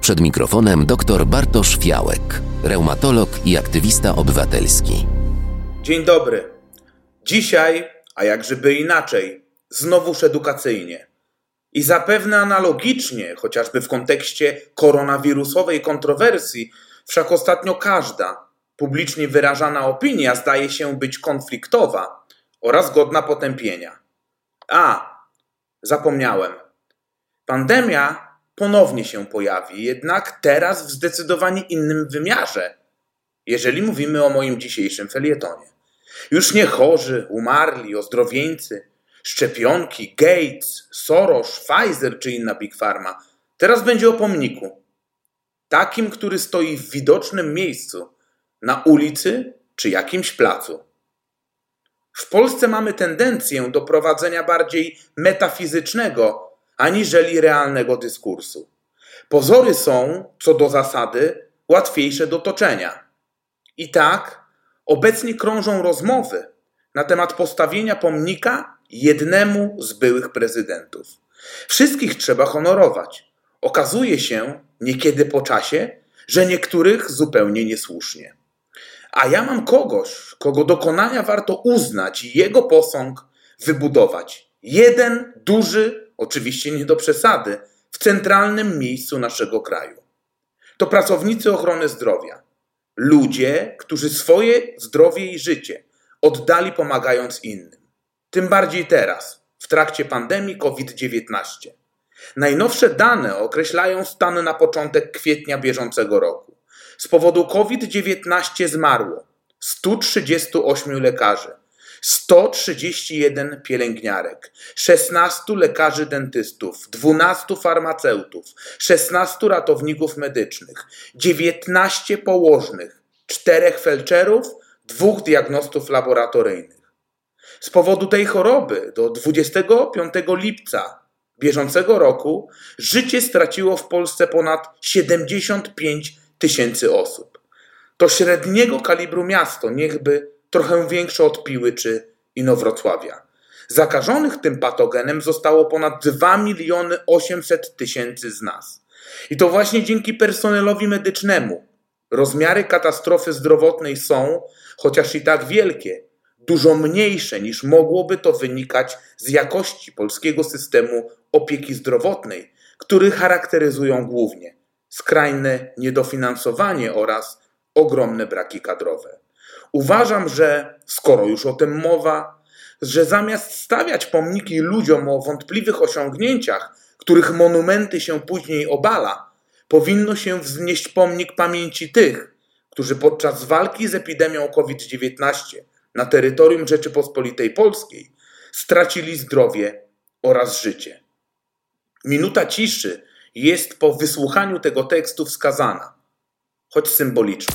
Przed mikrofonem dr Bartosz Fiałek, reumatolog i aktywista obywatelski. Dzień dobry. Dzisiaj, a jakżeby inaczej, znowuż edukacyjnie. I zapewne analogicznie, chociażby w kontekście koronawirusowej kontrowersji, wszak ostatnio każda publicznie wyrażana opinia zdaje się być konfliktowa oraz godna potępienia. A, zapomniałem. Pandemia ponownie się pojawi, jednak teraz w zdecydowanie innym wymiarze, jeżeli mówimy o moim dzisiejszym felietonie. Już nie chorzy, umarli, ozdrowieńcy, szczepionki, Gates, Soros, Pfizer czy inna Big Pharma. Teraz będzie o pomniku. Takim, który stoi w widocznym miejscu, na ulicy czy jakimś placu. W Polsce mamy tendencję do prowadzenia bardziej metafizycznego aniżeli realnego dyskursu. Pozory są, co do zasady, łatwiejsze do toczenia. I tak obecnie krążą rozmowy na temat postawienia pomnika jednemu z byłych prezydentów. Wszystkich trzeba honorować. Okazuje się, niekiedy po czasie, że niektórych zupełnie niesłusznie. A ja mam kogoś, kogo dokonania warto uznać i jego posąg wybudować. Jeden duży, oczywiście nie do przesady, w centralnym miejscu naszego kraju. To pracownicy ochrony zdrowia. Ludzie, którzy swoje zdrowie i życie oddali pomagając innym. Tym bardziej teraz, w trakcie pandemii COVID-19. Najnowsze dane określają stan na początek kwietnia bieżącego roku. Z powodu COVID-19 zmarło 138 lekarzy, 131 pielęgniarek, 16 lekarzy dentystów, 12 farmaceutów, 16 ratowników medycznych, 19 położnych, 4 felczerów, 2 diagnostów laboratoryjnych. Z powodu tej choroby do 25 lipca bieżącego roku życie straciło w Polsce ponad 75 tysięcy osób. To średniego kalibru miasto, niechby trochę większe od Piły czy Inowrocławia. Zakażonych tym patogenem zostało ponad 2 miliony 800 tysięcy z nas. I to właśnie dzięki personelowi medycznemu. Rozmiary katastrofy zdrowotnej są, chociaż i tak wielkie, dużo mniejsze niż mogłoby to wynikać z jakości polskiego systemu opieki zdrowotnej, który charakteryzują głównie skrajne niedofinansowanie oraz ogromne braki kadrowe. Uważam, że skoro już o tym mowa, że zamiast stawiać pomniki ludziom o wątpliwych osiągnięciach, których monumenty się później obala, powinno się wznieść pomnik pamięci tych, którzy podczas walki z epidemią COVID-19 na terytorium Rzeczypospolitej Polskiej stracili zdrowie oraz życie. Minuta ciszy jest po wysłuchaniu tego tekstu wskazana, choć symboliczna.